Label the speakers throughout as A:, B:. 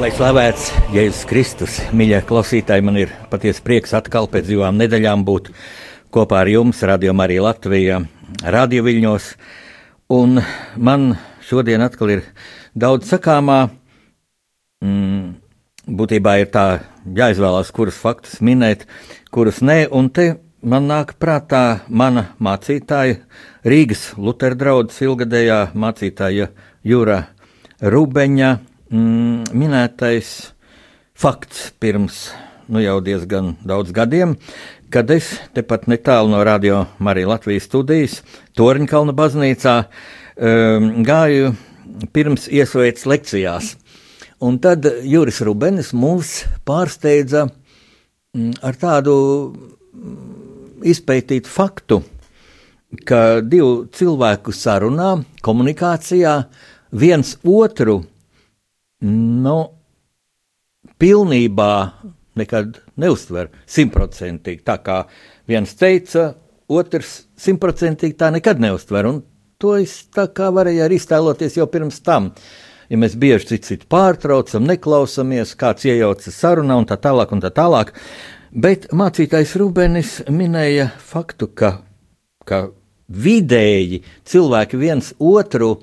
A: Lai slavēts Jēzus Kristus, mīļie klausītāji, man ir patiesi prieks atkal pēc divām nedēļām būt kopā ar jums, Radio Marija Latvijā, Radio Viļņos. Un man šodien atkal ir daudz sakāmā, mm, būtībā ir tā jāizvēlās, kurus faktus minēt, kurus nē, un te man nāk prātā mana mācītāja, Rīgas Lutera draudzes ilgadējā mācītāja Jūra Rubeņa mm, minētais fakts pirms nu jau diezgan daudz gadiem, kad es tepat netālu no Radio Marija Latvijas studijas Torņkalna baznīcā um, gāju pirms iesvētas lekcijās. Un tad Juris Rubenis mūs pārsteidza mm, ar tādu mm, izpētītu faktu, ka divu cilvēku sarunā, komunikācijā viens otru nu, pilnībā nekad neuztver simtprocentīgi. Tā kā viens teica, otrs simtprocentīgi tā nekad neuztver. Un to es tā kā varēju arī iztēloties jau pirms tam. Ja mēs bieži citu citu pārtraucam, neklausāmies, kāds iejaucas sarunā un tā tālāk. Un tā tālāk. Bet mācītājs Rūbenis minēja faktu, ka, ka vidēji cilvēki viens otru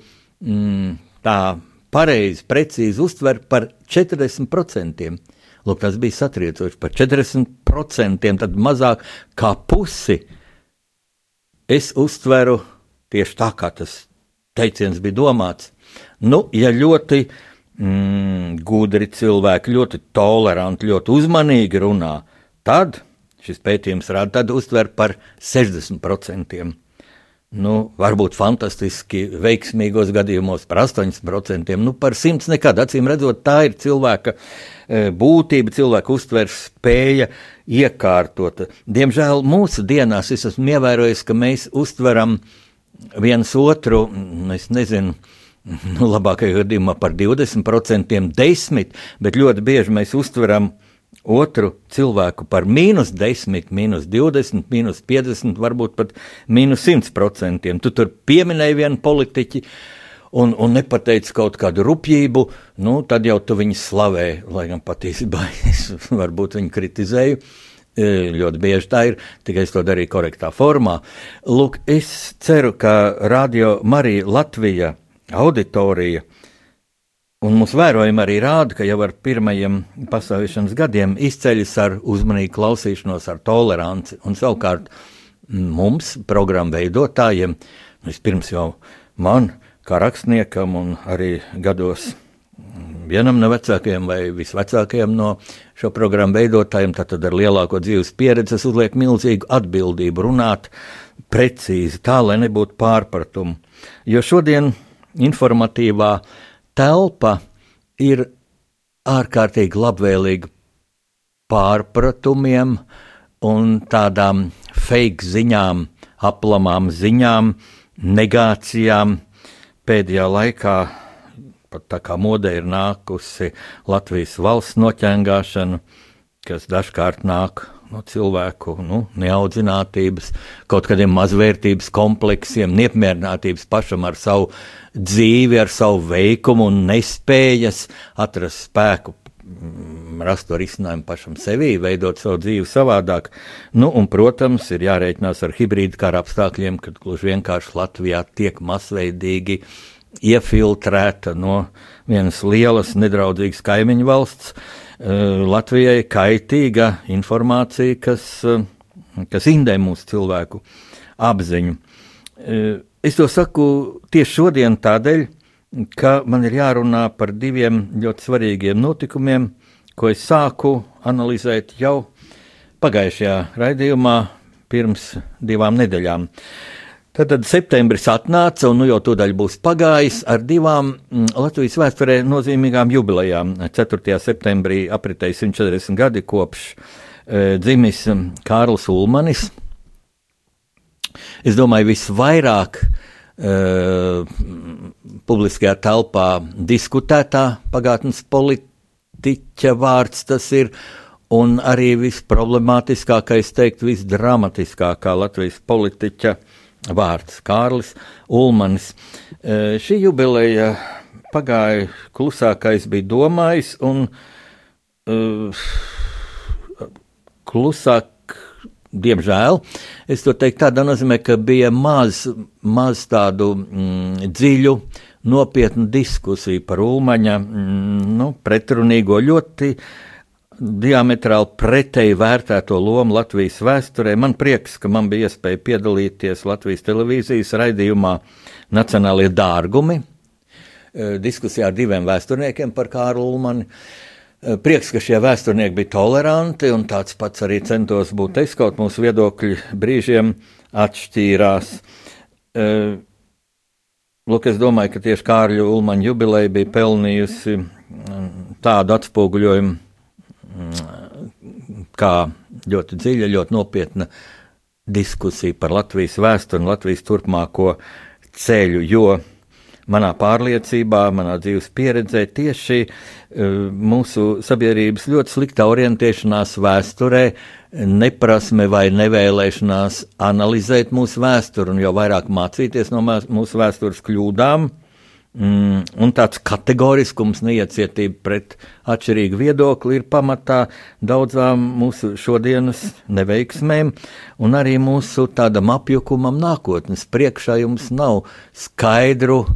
A: mm, tā pareizi, precīzi uztver par 40%. Lūk, tas bija satriecoši par 40%, tad mazāk kā pusi es uztveru tieši tā, kā tas teiciens bija domāts. Nu, ja ļoti mm, gudri cilvēki, ļoti toleranti, ļoti uzmanīgi runā, tad šis pētījums rāda, tad uztver par 60%. Nu, varbūt fantastiski veiksmīgos gadījumos par 80%, nu par 100% nekad. Acīm redzot, tā ir cilvēka e, būtība, cilvēka uztveres spēja iekārtot. Diemžēl mūsu dienās es esmu ievērojis, ka mēs uztveram viens otru, es nezinu, nu, labākajā gadījumā par 20%, 10%, bet ļoti bieži mēs uztveram otru cilvēku par mīnus 10, mīnus 20, mīnus 50, varbūt pat mīnus 100%. Tu tur pieminēji vienu politiķi. Un, un nepateici kaut kādu rupjību, nu, tad jau tu viņu slavē, lai gan patiesībā es varbūt viņu kritizēju. E, ļoti bieži tā ir, tikai es to darīju korektā formā. Lūk, es ceru, ka Radio Marija Latvija auditorija. Un mūsu vērojumi arī rāda, ka jau ar pirmajiem pastāvēšanas gadiem izceļas ar uzmanīgu klausīšanos, ar toleranci. Un savukārt mums, programmu veidotājiem, vispirms jau man, kā rakstniekam, un arī gados vienam no vecākajiem vai visvecākajiem no šo programmu veidotājiem, tad ar lielāko dzīves pieredzi uzliek milzīgu atbildību runāt precīzi, tā lai nebūtu pārpratumu. Jo šodien informatīvā telpa ir ārkārtīgi labvēlīga pārpratumiem un tādām fake ziņām, aplamām ziņām, negācijām. Pēdējā laikā pat tā kā modē ir nākusi Latvijas valsts noķēngāšana, kas dažkārt nāk no cilvēku nu, neaudzinātības, kaut kādiem mazvērtības kompleksiem, neapmierinātības pašam ar savu dzīvi, ar savu veikumu un nespējas atrast spēku. Mm, rast to risinājumu pašam sevī, veidot savu dzīvi savādāk. Nu, un, protams, ir jārēķinās ar hibrīdu kara apstākļiem, kad gluži vienkārši Latvijā tiek masveidīgi iefiltrēta no vienas lielas, nedraudzīgas kaimiņu valsts uh, Latvijai kaitīga informācija, kas, eh, kas indē mūsu cilvēku apziņu. Eh, es to saku tieši šodien tādēļ, ka man ir jārunā par diviem ļoti svarīgiem notikumiem, ko es sāku analizēt jau pagājušajā raidījumā pirms divām nedēļām. Tad, tad septembris atnāca, un nu jau tūdaļ būs pagājis ar divām mm, Latvijas vēsturē nozīmīgām jubilejām. 4. septembrī apritēja 140 gadi kopš e, dzimis Kārls Ulmanis. Es domāju, visvairāk Uh, publiskajā telpā diskutētā pagātnes politiķa vārds tas ir, un arī visproblemātiskākais, teikt, visdramatiskākā Latvijas politiķa vārds - Kārlis Ulmanis. Uh, šī jubileja pagāja klusākais bija domājis, un uh, klusāk Diemžēl es to teiktu tādā nozīmē, ka bija maz, maz tādu mm, dziļu, nopietnu diskusiju par Ulmaņa mm, nu, pretrunīgo, ļoti diametrāli pretēji vērtēto lomu Latvijas vēsturē. Man prieks, ka man bija iespēja piedalīties Latvijas televīzijas raidījumā Nacionālie dārgumi, eh, diskusijā ar diviem vēsturniekiem par Kārlu Ulmani. Eh, prieks, ka šie vēsturnieki bija toleranti, un tāds pats arī centos būt es, kaut mūsu viedokļi brīžiem atšķīrās. Eh, lūk, es domāju, ka tieši Kārļa Ulmaņa jubileja bija pelnījusi tādu atspoguļojumu, kā ļoti dziļa, ļoti nopietna diskusija par Latvijas vēsturi un Latvijas turpmāko ceļu, jo manā pārliecībā, manā dzīves pieredzē tieši uh, mūsu sabiedrības ļoti slikta orientēšanās vēsturē, neprasme vai nevēlēšanās analizēt mūsu vēsturi un jau vairāk mācīties no mūsu vēstures kļūdām. Mm, un tāds kategoriskums, neiecietība pret atšķirīgu viedokli ir pamatā daudzām mūsu šodienas neveiksmēm, un arī mūsu tādam apjukumam nākotnes priekšā jums nav skaidru uh,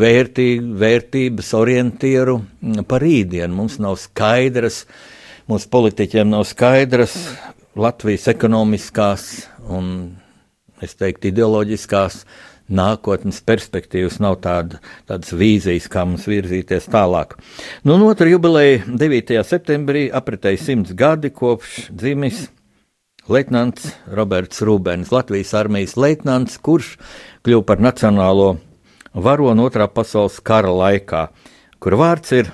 A: vērtī, vērtības orientieru par rītdienu. Mums nav skaidras, mūsu politiķiem nav skaidras Latvijas ekonomiskās un, es teiktu, ideoloģiskās nākotnes perspektīvas, nav tāda, tādas vīzijas, kā mums virzīties tālāk. Nu, un otra jubileja 9. septembrī apritēja simts gadi kopš dzimis Leitnants Roberts Rūbens, Latvijas armijas leitnants, kurš kļuva par nacionālo varoni otrā pasaules kara laikā, kur vārds ir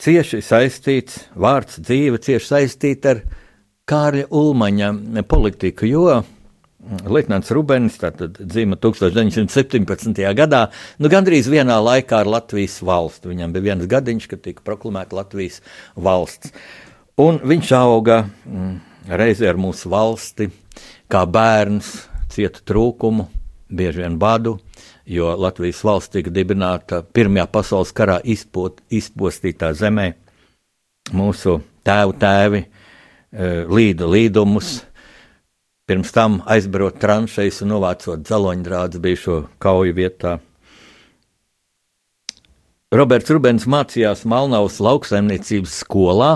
A: cieši saistīts, vārds dzīve cieši saistīta ar Kārļa Ulmaņa politiku, jo Lietnants Rubens dzima 1917. gadā, nu gandrīz vienā laikā ar Latvijas valstu. Viņam bija viens gadiņš, kad tika proklamēta Latvijas valsts. Un viņš auga mm, reizē ar mūsu valsti, kā bērns, cieta trūkumu, bieži vien badu, jo Latvijas valsts tika dibināta Pirmajā pasaules karā izpot, izpostītā zemē. Mūsu tēvu tēvi e, līda līdumus, pirms tam aizbarot tranšejas un novācot zaloņdrādus bijušo kauju vietā. Roberts Rubens mācījās Malnavas lauksaimniecības skolā,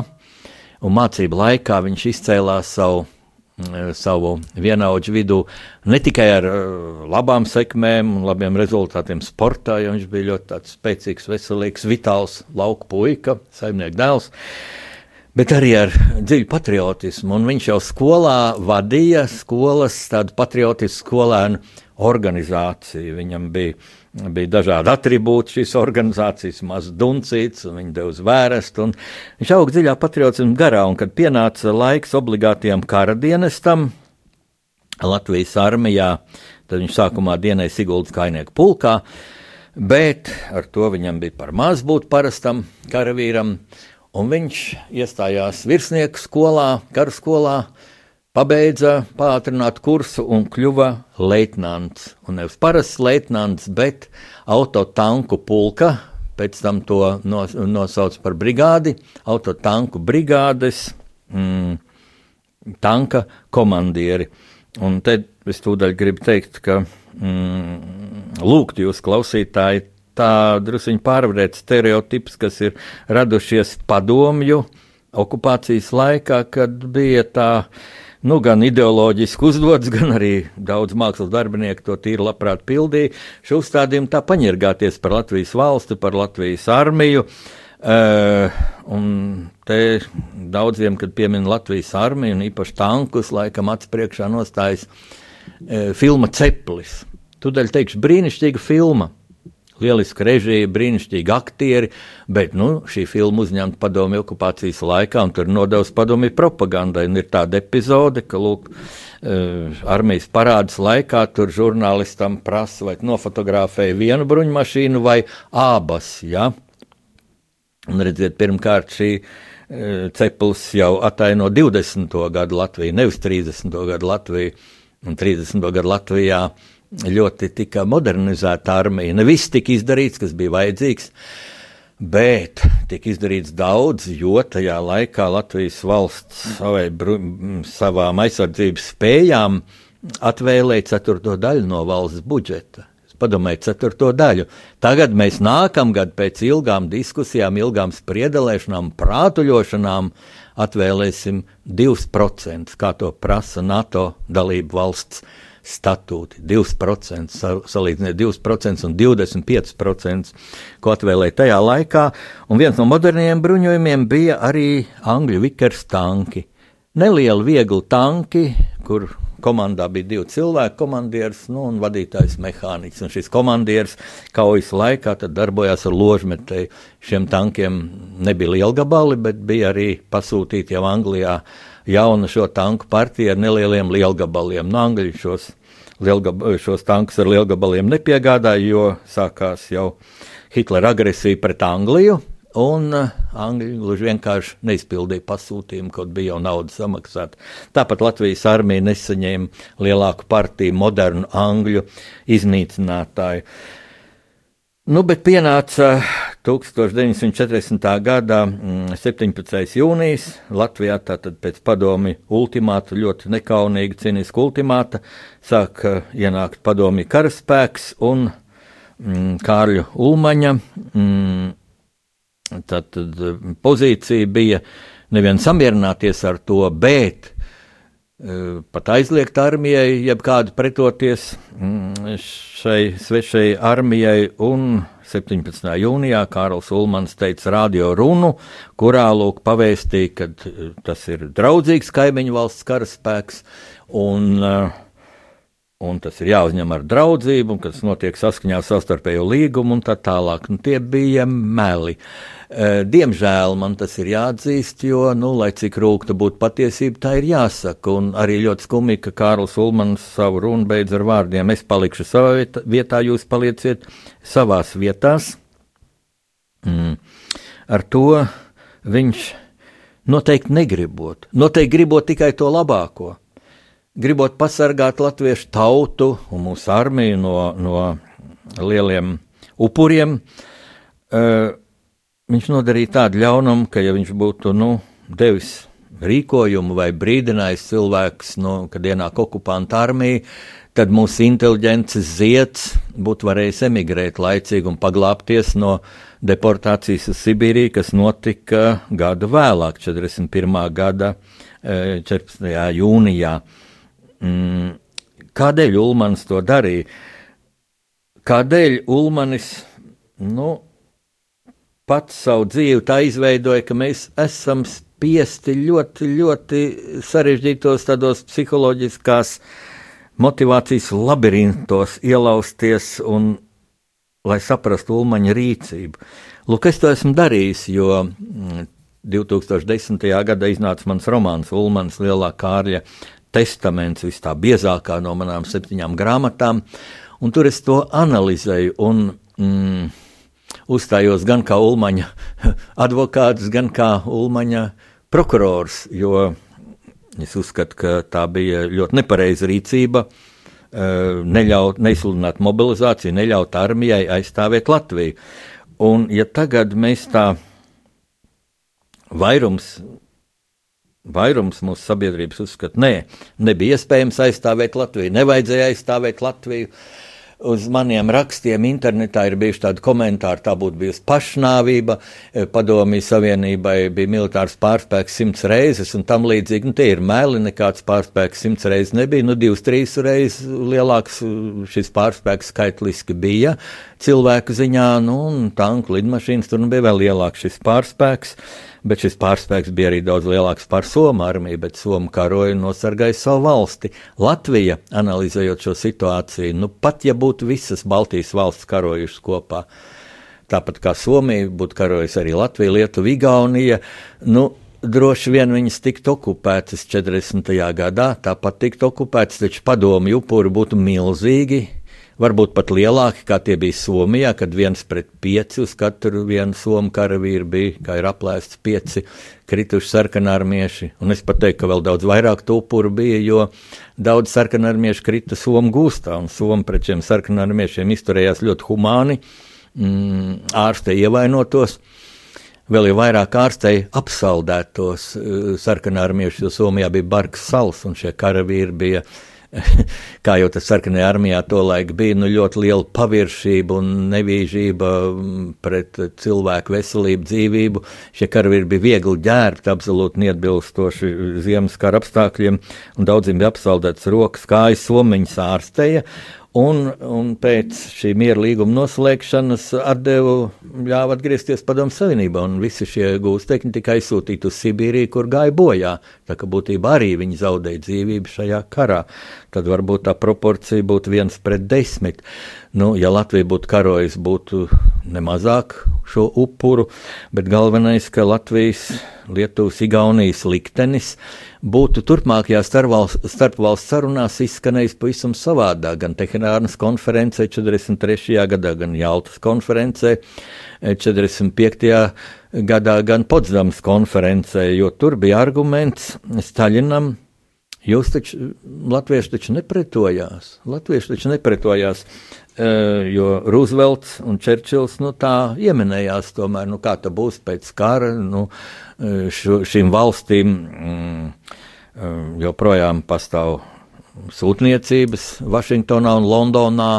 A: un mācību laikā viņš izcēlās savu Eh, savu vienaudžu vidū ne tikai ar eh, labām sekmēm un labiem rezultātiem sportā, jo viņš bija ļoti spēcīgs, veselīgs, vitāls lauku puika, saimnieks dēls. Bet arī ar dziļu patriotismu. Un viņš jau skolā vadīja skolas, tādu patriotisku skolēnu organizāciju. Viņam bija bija dažādi attribūti šīs organizācijas, maz duncīts, un viņi deva uz vērestu. Viņš auga dziļā patriotismu garā, un kad pienāca laiks obligātajam kara dienestam Latvijas armijā, tad viņš sākumā dienēja Siguldas kainieku pulkā, bet ar to viņam bija par maz būt parastam karavīram, un viņš iestājās virsnieku skolā, karskolā, pabeidza pātrināt kursu un kļuva leitnants. Un nevis parasts leitnants, bet autotanku pulka, pēc tam to nos, nosauc par brigādi, autotanku brigādes mm, tanka komandieri. Un te es tūdaļ gribu teikt, ka mm, lūgt jūs klausītāji tā drusiņi pārvarēt stereotipus, kas ir radušies padomju okupācijas laikā, kad bija tā nu, gan ideoloģiski uzdots, gan arī daudz mākslas darbinieku to tīri labprāt pildīja. Šo uzstādījumu tā paņirgāties par Latvijas valsti, par Latvijas armiju. Uh, un te daudziem, kad piemin Latvijas armiju un īpaši tankus, laikam acu priekšā nostājas uh, filma Ceplis. Tūdaļ teikšu, brīnišķīga filma. Lieliska režija, brīnišķīgi aktieri, bet nu, šī filma uzņemta padomju okupācijas laikā, un tur nodevs padomju propagandai. Un ir tāda epizode, ka lūk, uh, armijas parādas laikā tur žurnālistam prasa, vai nofotografēja vienu bruņmašīnu vai abas. Ja? Un redziet, pirmkārt šī uh, ceplis jau ataino 20. gadu Latviju, nevis 30. gadu Latviju. Un 30. gadu Latvijā uh, ļoti tika modernizēta armija. Ne viss tika izdarīts, kas bija vajadzīgs, bet tika izdarīts daudz, jo tajā laikā Latvijas valsts savai, savām aizsardzības spējām atvēlēja ceturto daļu no valsts budžeta. Padomājiet, ceturto daļu. Tagad mēs nākamgad pēc ilgām diskusijām, ilgām spriedelēšanām, prātuļošanām atvēlēsim 2%, kā to prasa NATO dalību valsts statūti. 2% salīdziniet 2% un 25%, ko atvēlēja tajā laikā. Un viens no moderniem bruņojumiem bija arī angļu vikers tanki. Nelieli, viegli tanki, kur komandā bija divi cilvēki, komandieris nu, un vadītājs mehāniķis. Un šis komandieris kaujas laikā darbojās ar ložmetēju. Šiem tankiem nebija liela gabali, bet bija arī pasūtīti jau Anglijā jauna šo tanku partija ar nelieliem lielgabaliem. No Angļu šos, lielgab, šos tankus ar lielgabaliem nepiegādāja, jo sākās jau Hitlera agresija pret Angliju. Un uh, Angļi gluži vienkārši neizpildīja pasūtījumu, kaut bija jau nauda samaksāta. Tāpat Latvijas armija nesaņēma lielāku partiju, modernu angļu iznīcinātāju. Nu, bet pienāca 1940. gada 17. Mm, jūnijas. Latvijā tātad pēc padomi ultimāta, ļoti nekaunīga, cinisku ultimāta, sāk ienākt padomi karaspēks un mm, Kārļa Ulmaņa. Mm, Tātad eh, pozīcija bija nevien samierināties ar to, bet pat aizliegt armijai, jeb kādu pretoties mm, šai svešai armijai. Un 17. jūnijā Kārls Ulmans teica radio runu, kurā lūk pavēstīja, ka eh, tas ir draudzīgs kaimiņu valsts karaspēks. Un, uh, un tas ir jāuzņem ar draudzību, un kas notiek saskaņā ar savstarpējo līgumu, un tā tālāk. Nu, tie bija meli. E, diemžēl man tas ir jāatzīst, jo, nu, lai cik rūkta būtu patiesība, tā ir jāsaka. Un arī ļoti skumīgi, ka Kārlis Ulmans savu runu beidz ar vārdiem: Es palikšu savā vietā, vietā jūs palieciet savās vietās. Mm. Ar to viņš noteikti negribot. Noteikti gribot tikai to labāko gribot pasargāt latviešu tautu un mūsu armiju no, no lieliem upuriem, uh, viņš nodarīja tādu ļaunumu, ka, ja viņš būtu nu, devis rīkojumu vai brīdinājis cilvēks, nu, kad ienāk okupanta armija, tad mūsu inteliģences zieds būtu varējis emigrēt laicīgi un paglāpties no deportācijas uz Sibīriju, kas notika gadu vēlāk, 41. gada 14. jūnijā. Mm, kādēļ Ulmans to darīja? Kādēļ Ulmanis nu, pats savu dzīvi tā izveidoja, ka mēs esam spiesti ļoti, ļoti sarežģītos tādos psiholoģiskās motivācijas labirintos ielausties un lai saprastu Ulmaņa rīcību. Lūk, es to esmu darījis, jo 2010. Mm, gadā iznāca mans romāns Ulmans Lielā Kārļa testaments, vis tā biezākā no manām septiņām grāmatām, un tur es to analizēju un mm, uzstājos gan kā Ulmaņa advokāts, gan kā Ulmaņa prokurors, jo es uzskatu, ka tā bija ļoti nepareiza rīcība. Eh, neļaut, neizsludināt mobilizāciju, neļaut armijai aizstāvēt Latviju. Un, ja tagad mēs tā vairums Vairums mūsu sabiedrības uzskata, nē, nebija iespējams aizstāvēt Latviju, nevajadzēja aizstāvēt Latviju. uz maniem rakstiem internetā ir bijuši tādi komentāri, tā būtu bijusi pašnāvība, e, padomju savienībai bija militārs pārspēks simts reizes un tam līdzīgi. Nu, tie ir meli, nekāds pārspēks simts reizes nebija, nu divas, trīs reizes lielāks šis pārspēks skaitliski bija cilvēku ziņā, nu un tanku lidmašīnas tur nu bija vēl lielāks šis pārspēks. Bet šis pārspēks bija arī daudz lielāks par Somu armiju, bet Somu karoja nosargāja savu valsti. Latvija, analizējot šo situāciju, nu pat ja būtu visas Baltijas valsts karojušas kopā, tāpat kā Somija būtu karojusi arī Latvija, Lietuva, Igaunija, nu, droši vien viņas tiktu okupētas 40. gadā, tāpat tiktu okupētas, taču padomju upuri būtu milzīgi varbūt pat lielāki, kā tie bija Somijā, kad viens pret pieci uz katru vienu somu karavīru bija, kā ir aplēsts pieci krituši sarkanārmieši. Un es pat teiktu, ka vēl daudz vairāk to upuru bija, jo daudz sarkanārmiešu krita somu gūstā, un somu pret šiem sarkanārmiešiem izturējās ļoti humāni, mm, ārste ievainotos. Vēl jau vairāk ārstei apsaldētos uh, sarkanārmiešus, jo Somijā bija bargs sals, un šie karavīri bija uh, kā jau tas sarkanajā armijā tolaik bija, nu, ļoti liela paviršība un nevīžība mm, pret cilvēku veselību, dzīvību. Šie karavīri bija viegli ģērbti, absolūti neatbilstoši ziemas kara apstākļiem, un daudziem bija apsaldēts rokas, kājas, somiņas ārstēja. Un, un pēc šī miera līguma noslēgšanas atdevu ļāva atgriezties Padomu Savienībā, un visi šie gūstekņi tika aizsūtīti uz Sibīriju, kur gāja bojā. Tā kā būtībā arī viņi zaudēja dzīvību šajā karā. Tad varbūt tā proporcija būtu viens pret desmit. Nu, ja Latvija būtu karojusi, būtu nemazāk šo upuru, bet galvenais, ka Latvijas, Lietuvas, Igaunijas liktenis būtu turpmākajā starpvalstu sarunās izskanējis pavisam savādāk. Gan Teherānas konferencē 43. gadā, gan Jaltas konferencē 45. gadā, gan Potsdamas konferencē, jo tur bija arguments Staļinam Jūs taču, latvieši taču nepretojās. Latvieši taču nepretojās, jo Roosevelts un Čerčils nu, tā ieminējās tomēr, nu, kā tā būs pēc kara. Nu, eh, šo, šīm valstīm mm, eh, joprojām pastāv sūtniecības Vašingtonā un Londonā,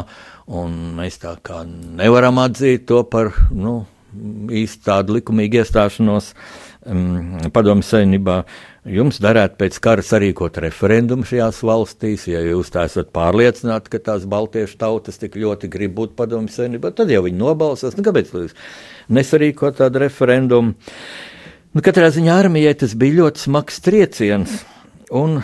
A: un mēs tā kā nevaram atzīt to par nu, īsti tādu likumīgu iestāšanos um, padomu savienībā. Jums darētu pēc kara sarīkot referendumu šajās valstīs, ja jūs tā esat pārliecināti, ka tās baltiešu tautas tik ļoti grib būt padomu savienībā, tad jau viņi nobalsos. Nu, kāpēc jūs nesarīkot tādu referendumu? Nu, katrā ziņā armijai tas bija ļoti smags trieciens. Un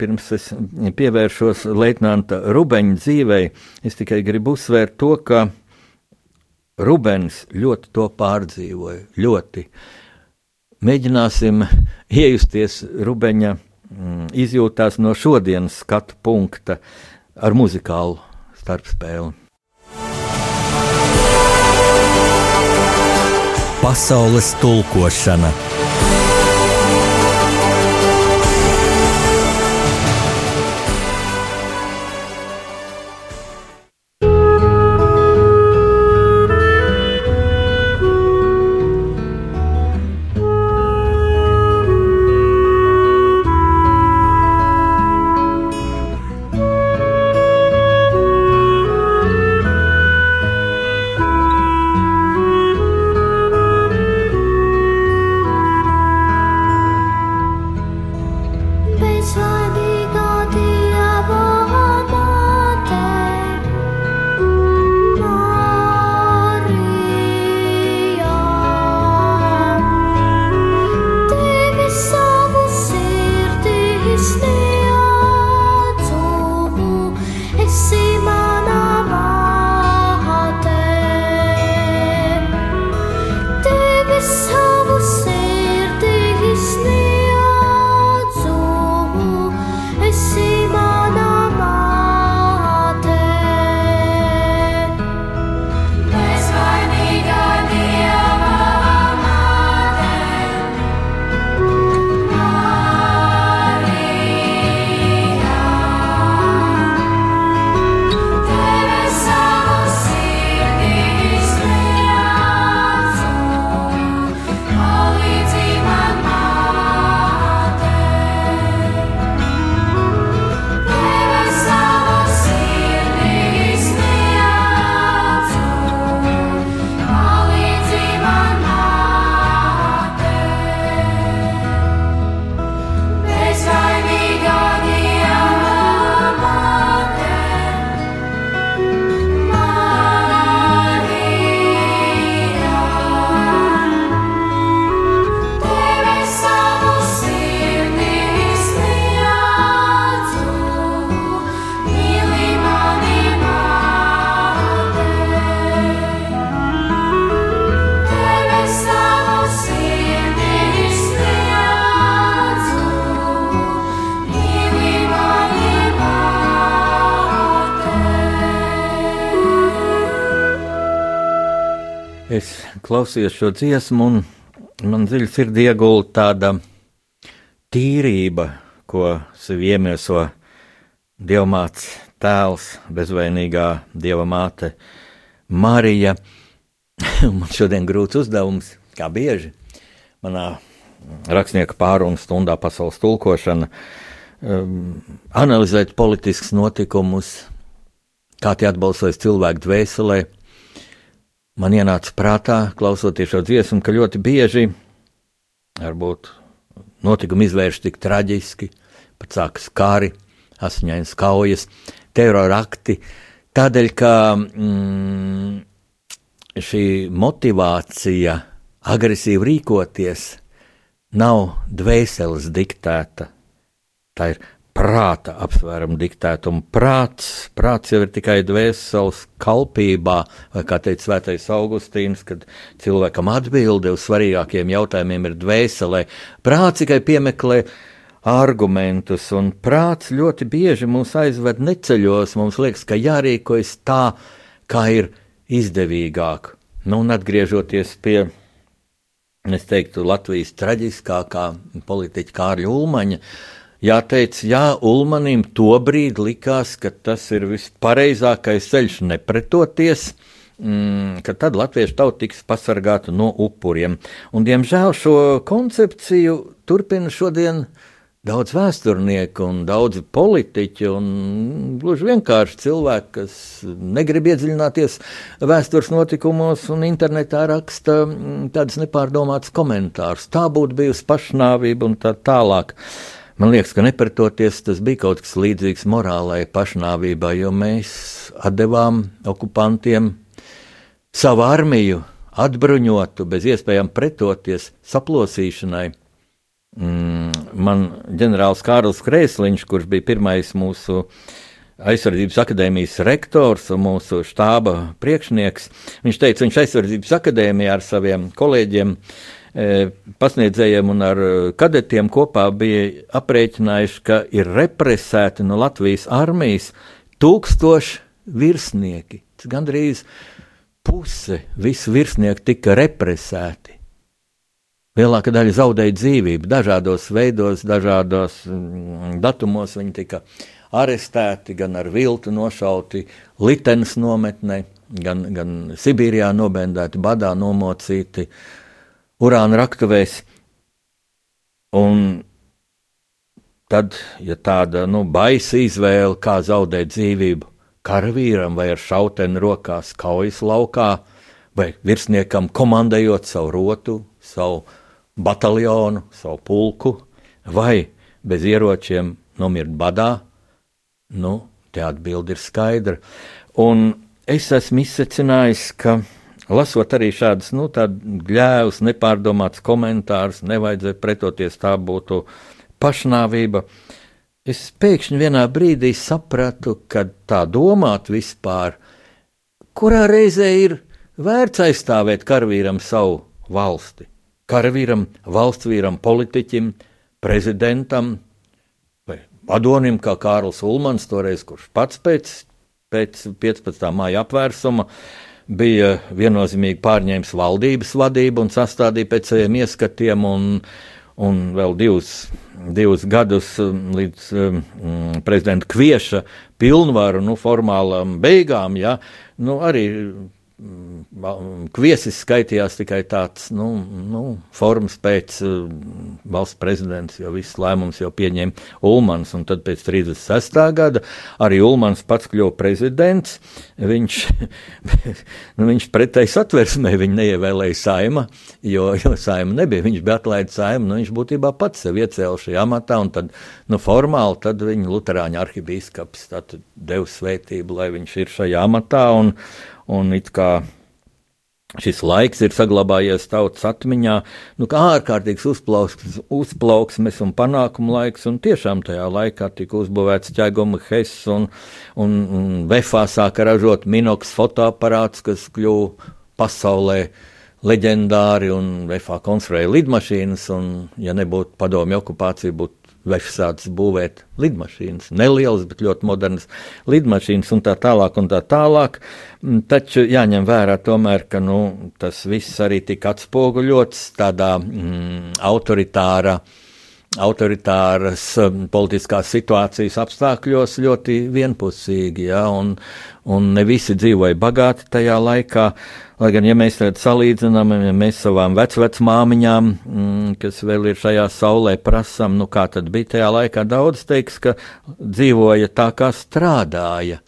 A: pirms es pievēršos Leitnanta Rubeņa dzīvei, es tikai gribu uzsvērt to, ka Rubens ļoti to pārdzīvoja. Ļoti. Mēģināsim iejusties Rubeņa mm, izjūtās no šodienas skatu punkta ar muzikālu starpspēli. Pasaules tulkošana klausījos šo dziesmu, un man dziļi sirdī iegulda tāda tīrība, ko sev iemieso Dievmāts tēls, bezvainīgā Dieva māte Marija. man šodien grūts uzdevums, kā bieži manā rakstnieka pārunu stundā pasaules tulkošana, um, analizēt politiskus notikumus, kā tie atbalsojas cilvēku dvēselē. Man ienāca prātā, klausoties šo dziesmu, ka ļoti bieži varbūt notikumi izvērš tik traģiski, pat sākas kari, asiņainas kaujas, terorakti, tādēļ, ka mm, šī motivācija agresīvi rīkoties nav dvēseles diktēta, tā ir prāta apsvēruma diktēta, un prāts, prāts jau ir tikai dvēseles kalpībā, vai kā teica Svētais Augustīns, kad cilvēkam atbilde uz svarīgākiem jautājumiem ir dvēselē. Prāts tikai piemeklē argumentus, un prāts ļoti bieži mūs aizved neceļos. Mums liekas, ka jārīkojas tā, kā ir izdevīgāk. Nu, un atgriežoties pie, es teiktu, Latvijas traģiskākā politiķa Kārļa Ulmaņa, jāteic, jā, Ulmanim tobrīd likās, ka tas ir vispareizākais ceļš nepretoties. Mm, ka tad latviešu tauta tiks pasargāta no upuriem. Un, diemžēl šo koncepciju turpina šodien uh, daudz vēsturnieku un daudzi politiķi un gluži vienkārši cilvēki, kas negrib iedziļināties vēstures notikumos un internetā raksta mm, tādus nepārdomātus komentārus. Tā būtu bijusi pašnāvība un tā tālāk. Man liekas, ka nepratoties tas bija kaut kas līdzīgs morālai pašnāvībai, jo mēs atdevām okupantiem savu armiju, atbruņotu, bez iespējām pretoties saplosīšanai. Mm, man ģenerālis Kārls Krēsliņš, kurš bija pirmais mūsu aizsardzības akadēmijas rektors un mūsu štāba priekšnieks, viņš teica, viņš aizsardzības akadēmijā ar saviem kolēģiem, e, pasniedzējiem un ar kadetiem kopā bija aprēķinājuši, ka ir represēti no Latvijas armijas tūkstoši virsnieki. Tas gandrīz puse visu virsnieku tika represēti. Lielākā daļa zaudēja dzīvību dažādos veidos, dažādos mm, datumos. Viņi tika arestēti, gan ar viltu nošauti Litenes nometnē, gan, gan Sibīrijā nobendēti, badā nomocīti, urāna raktuvēs. Un tad, ja tāda nu, baisa izvēle, kā zaudēt dzīvību karavīram vai ar šauteni rokās kaujas laukā, vai virsniekam komandējot savu rotu, savu bataljonu, savu pulku, vai bez ieročiem nomirt badā, nu, te atbildi ir skaidra. Un es esmu izsecinājis, ka lasot arī šādus nu, gļēvus, nepārdomātus komentārus, nevajadzēja pretoties, tā būtu pašnāvība. Es pēkšņi vienā brīdī sapratu, ka tā domāt vispār, kurā reizē ir vērts aizstāvēt karavīram savu valsti karavīram, valsts vīram, politiķim, prezidentam vai vadonim, kā Kārls Ulmans, toreiz, kurš pats pēc, pēc 15. māja apvērsuma bija viennozīmīgi pārņēmis valdības vadību un sastādīja pēc saviem ieskatiem, un, un vēl divus, divus gadus um, līdz um, prezidenta Kvieša pilnvaru nu, formālām beigām, ja, nu, arī Kviesis skaitījās tikai tāds nu, nu, formas pēc uh, valsts prezidents, jo viss lēmums jau pieņēma Ulmans. Tad pēc 36. gada arī Ulmans pats kļuva prezidents. Viņš, nu, viņš pretēji satversmē viņu neievēlēja saima, jo, jo saima nebija. Viņš bija atlaidis saimu, nu, viņš būtībā pats sev iecēla šajā amatā. Tad nu, formāli tad viņa Lutāņu arhibīskaps deva svētību, lai viņš ir šajā amatā. Un, un it kā šis laiks ir saglabājies tautas atmiņā, nu, kā ārkārtīgs uzplauksmes, uzplauksmes un panākumu laiks, un tiešām tajā laikā tika uzbūvēts ķēguma Hess, un, un, un Vefā sāka ražot minoks fotoaparāts, kas kļuva pasaulē leģendāri, un Vefā konstruēja lidmašīnas, un, ja nebūtu padomju okupācija, būtu Vešs sācis būvēt lidmašīnas, nelielas, bet ļoti modernas lidmašīnas un tā tālāk. Un tā tālāk. Mm, taču jāņem vērā tomēr, ka nu, tas viss arī tika atspoguļots tādā mm, autoritārā uh, autoritāras um, politiskās situācijas apstākļos ļoti vienpusīgi, ja, un, un ne visi dzīvoja bagāti tajā laikā. Lai gan, ja mēs tādu salīdzinām, ja mēs savām vecvecmāmiņām, mm, kas vēl ir šajā saulē, prasām, nu kā tad bija tajā laikā, daudz teiks, ka dzīvoja tā, kā strādāja,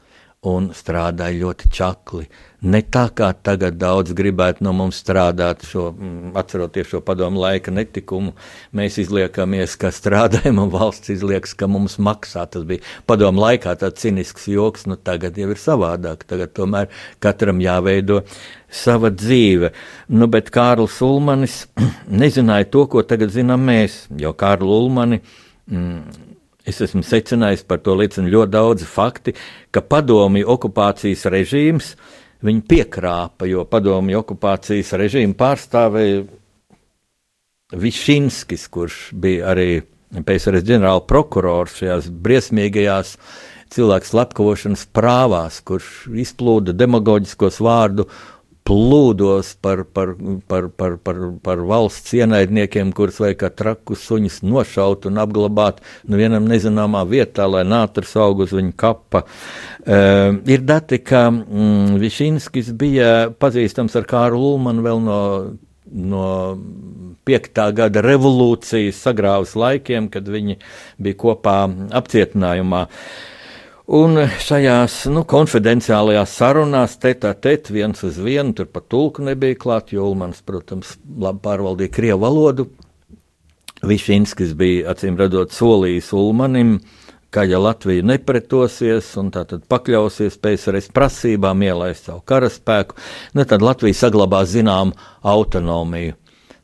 A: un strādāja ļoti čakli ne tā, kā tagad daudz gribētu no mums strādāt, šo, mm, atceroties šo padomu laika netikumu. Mēs izliekamies, ka strādājam, un valsts izliekas, ka mums maksā. Tas bija padomu laikā tāds cinisks joks, nu tagad jau ir savādāk. Tagad tomēr katram jāveido sava dzīve. Nu, bet Kārlis Ulmanis nezināja to, ko tagad zinām mēs, jo Kārlu Ulmani. Mm, Es esmu secinājis par to liecina ļoti daudzi fakti, ka padomju okupācijas režīms uh, viņi piekrāpa, jo padomju okupācijas režīmu pārstāvēja Višinskis, kurš bija arī PSRS ģenerāla prokurors šajās briesmīgajās cilvēku slepkavošanas prāvās, kurš izplūda demagoģiskos vārdu plūdos par, par, par, par, par, par valsts ienaidniekiem, kurus vajag kā trakus suņus nošaut un apglabāt nu vienam nezināmā vietā, lai nātris aug uz viņa kapa. Uh, ir dati, ka mm, Višinskis bija pazīstams ar Kāru Ulmanu vēl no no 5. gada revolūcijas sagrāvas laikiem, kad viņi bija kopā apcietinājumā. Uh, Un šajās nu, konfidenciālajās sarunās, tētā tēt, viens uz vienu, tur pat tulku nebija klāt, jo Ulmans, protams, labi pārvaldīja krievu valodu. Višinskis bija, acīm redzot, solījis Ulmanim, ka, ja Latvija nepretosies un tātad pakļausies PSRS prasībām ielaist savu karaspēku, ne, nu, tad Latvija saglabās zināmu autonomiju.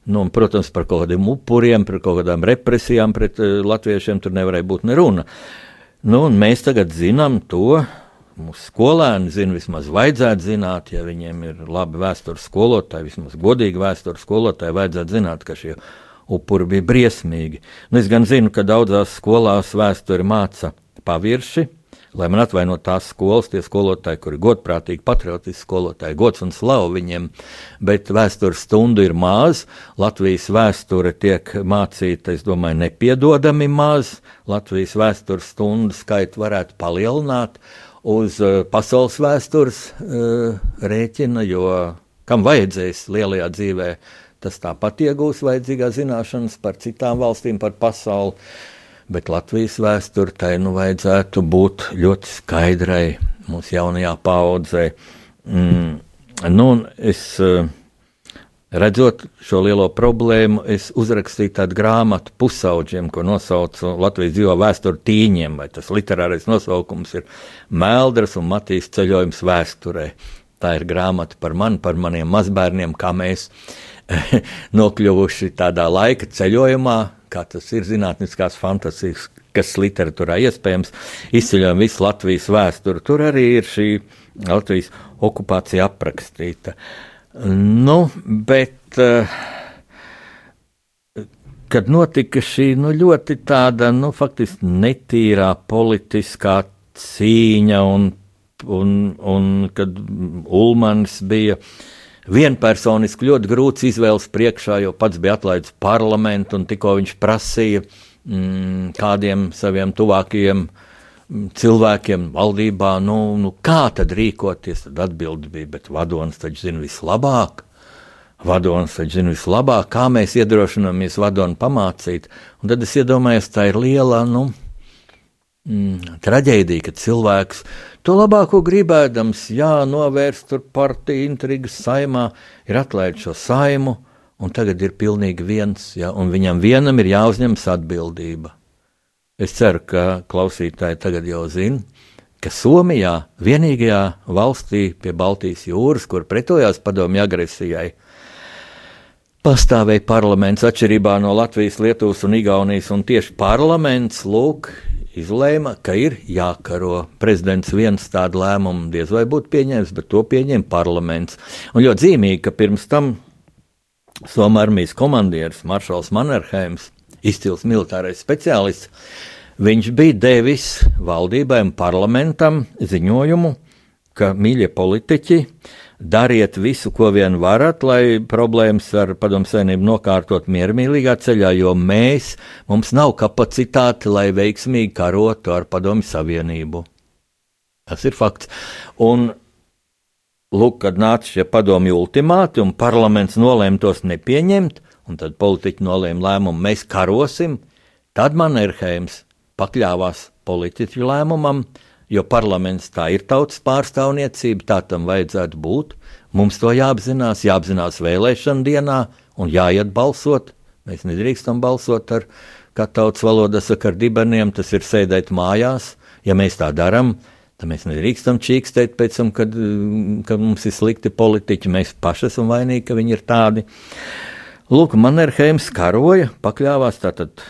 A: Nu, un, protams, par kaut kādiem upuriem, par kaut kādām represijām pret uh, latviešiem tur nevarēja būt neruna. Uh, Nu, mēs tagad zinām to. Mūsu skolēni zina, vismaz vajadzētu zināt, ja viņiem ir labi vēstures skolotāji, vismaz godīgi vēstures skolotāji, vajadzētu zināt, ka šie upuri bija briesmīgi. Nu, es gan zinu, ka daudzās skolās vēsturi māca pavirši, lai man atvainot tās skolas, tie skolotāji, kuri godprātīgi, patriotiski skolotāji, gods un slavu viņiem, bet vēstures stundu ir maz, Latvijas vēsture tiek mācīta, es domāju, nepiedodami maz, Latvijas vēstures stundu skaitu varētu palielināt uz uh, pasaules vēstures uh, rēķina, jo kam vajadzēs lielajā dzīvē, tas tāpat iegūs vajadzīgās zināšanas par citām valstīm, par pasauli bet Latvijas vēsture tai nu vajadzētu būt ļoti skaidrai mūsu jaunajā paudzē. Mm, nu, es, eh, redzot šo lielo problēmu, es uzrakstīju tādu grāmatu pusauģiem, ko nosaucu Latvijas dzīvo vēsturi tīņiem, vai tas literārais nosaukums ir Meldras un Matīs ceļojums vēsturē. Tā ir grāmata par mani, par maniem mazbērniem, kā mēs nokļuvuši tādā laika ceļojumā, kā tas ir zinātniskās fantāzijas, kas literatūrā iespējams, izceļojam visu Latvijas vēsturi. Tur arī ir šī Latvijas okupācija aprakstīta. Nu, bet, eh, kad notika šī nu, ļoti tāda, nu, faktiski netīrā politiskā cīņa un, un, un kad Ulmans bija uh, vienpersoniski ļoti grūts izvēles priekšā, jo pats bija atlaidis parlamentu un tikko viņš prasīja mm, kādiem saviem tuvākajiem mm, cilvēkiem valdībā, nu, nu kā tad rīkoties, tad atbildi bija, bet vadonis taču zina vislabāk. Vadonis taču zina vislabāk, kā mēs iedrošināmies vadoni pamācīt, un tad es iedomājos, tā ir liela, nu, mm, traģēdija, ka cilvēks To labāko gribēdams, jā, novērst tur partiju intrigas saimā, ir atlaidis šo saimu, un tagad ir pilnīgi viens, jā, un viņam vienam ir jāuzņemas atbildība. Es ceru, ka klausītāji tagad jau zina, ka Somijā, vienīgajā valstī pie Baltijas jūras, kur pretojās padomju agresijai, pastāvēja parlaments atšķirībā no Latvijas, Lietuvas un Igaunijas, un tieši parlaments, lūk, izlēma, ka ir jākaro. Prezidents viens tādu lēmumu diez vai būtu pieņēmis, bet to pieņēma parlaments. Un ļoti zīmīgi, ka pirms tam Somijas armijas komandieris Maršals Mannerheims izcils militārais speciālists, viņš bija devis valdībai un parlamentam ziņojumu, ka mīļie politiķi, dariet visu, ko vien varat, lai problēmas ar padomu savienību nokārtot miermīlīgā ceļā, jo mēs, mums nav kapacitāte, lai veiksmīgi karotu ar padomu savienību. Tas ir fakts. Un, lūk, kad nāca šie padomju ultimāti un parlaments nolēma tos nepieņemt, un tad politiķi nolēma lēmumu, mēs karosim, tad Manerheims pakļāvās politiķu lēmumam, jo parlaments tā ir tautas pārstāvniecība, tā tam vajadzētu būt. Mums to jāapzinās, jāapzinās vēlēšana dienā un jāiet balsot. Mēs nedrīkstam balsot ar, kā tautas valoda saka, ar dibeniem, tas ir sēdēt mājās. Ja mēs tā darām, tad mēs nedrīkstam čīkstēt pēc tam, kad, kad mums ir slikti politiķi. Mēs paši esam vainīgi, ka viņi ir tādi. Lūk, Mannerheims karoja, pakļāvās tātad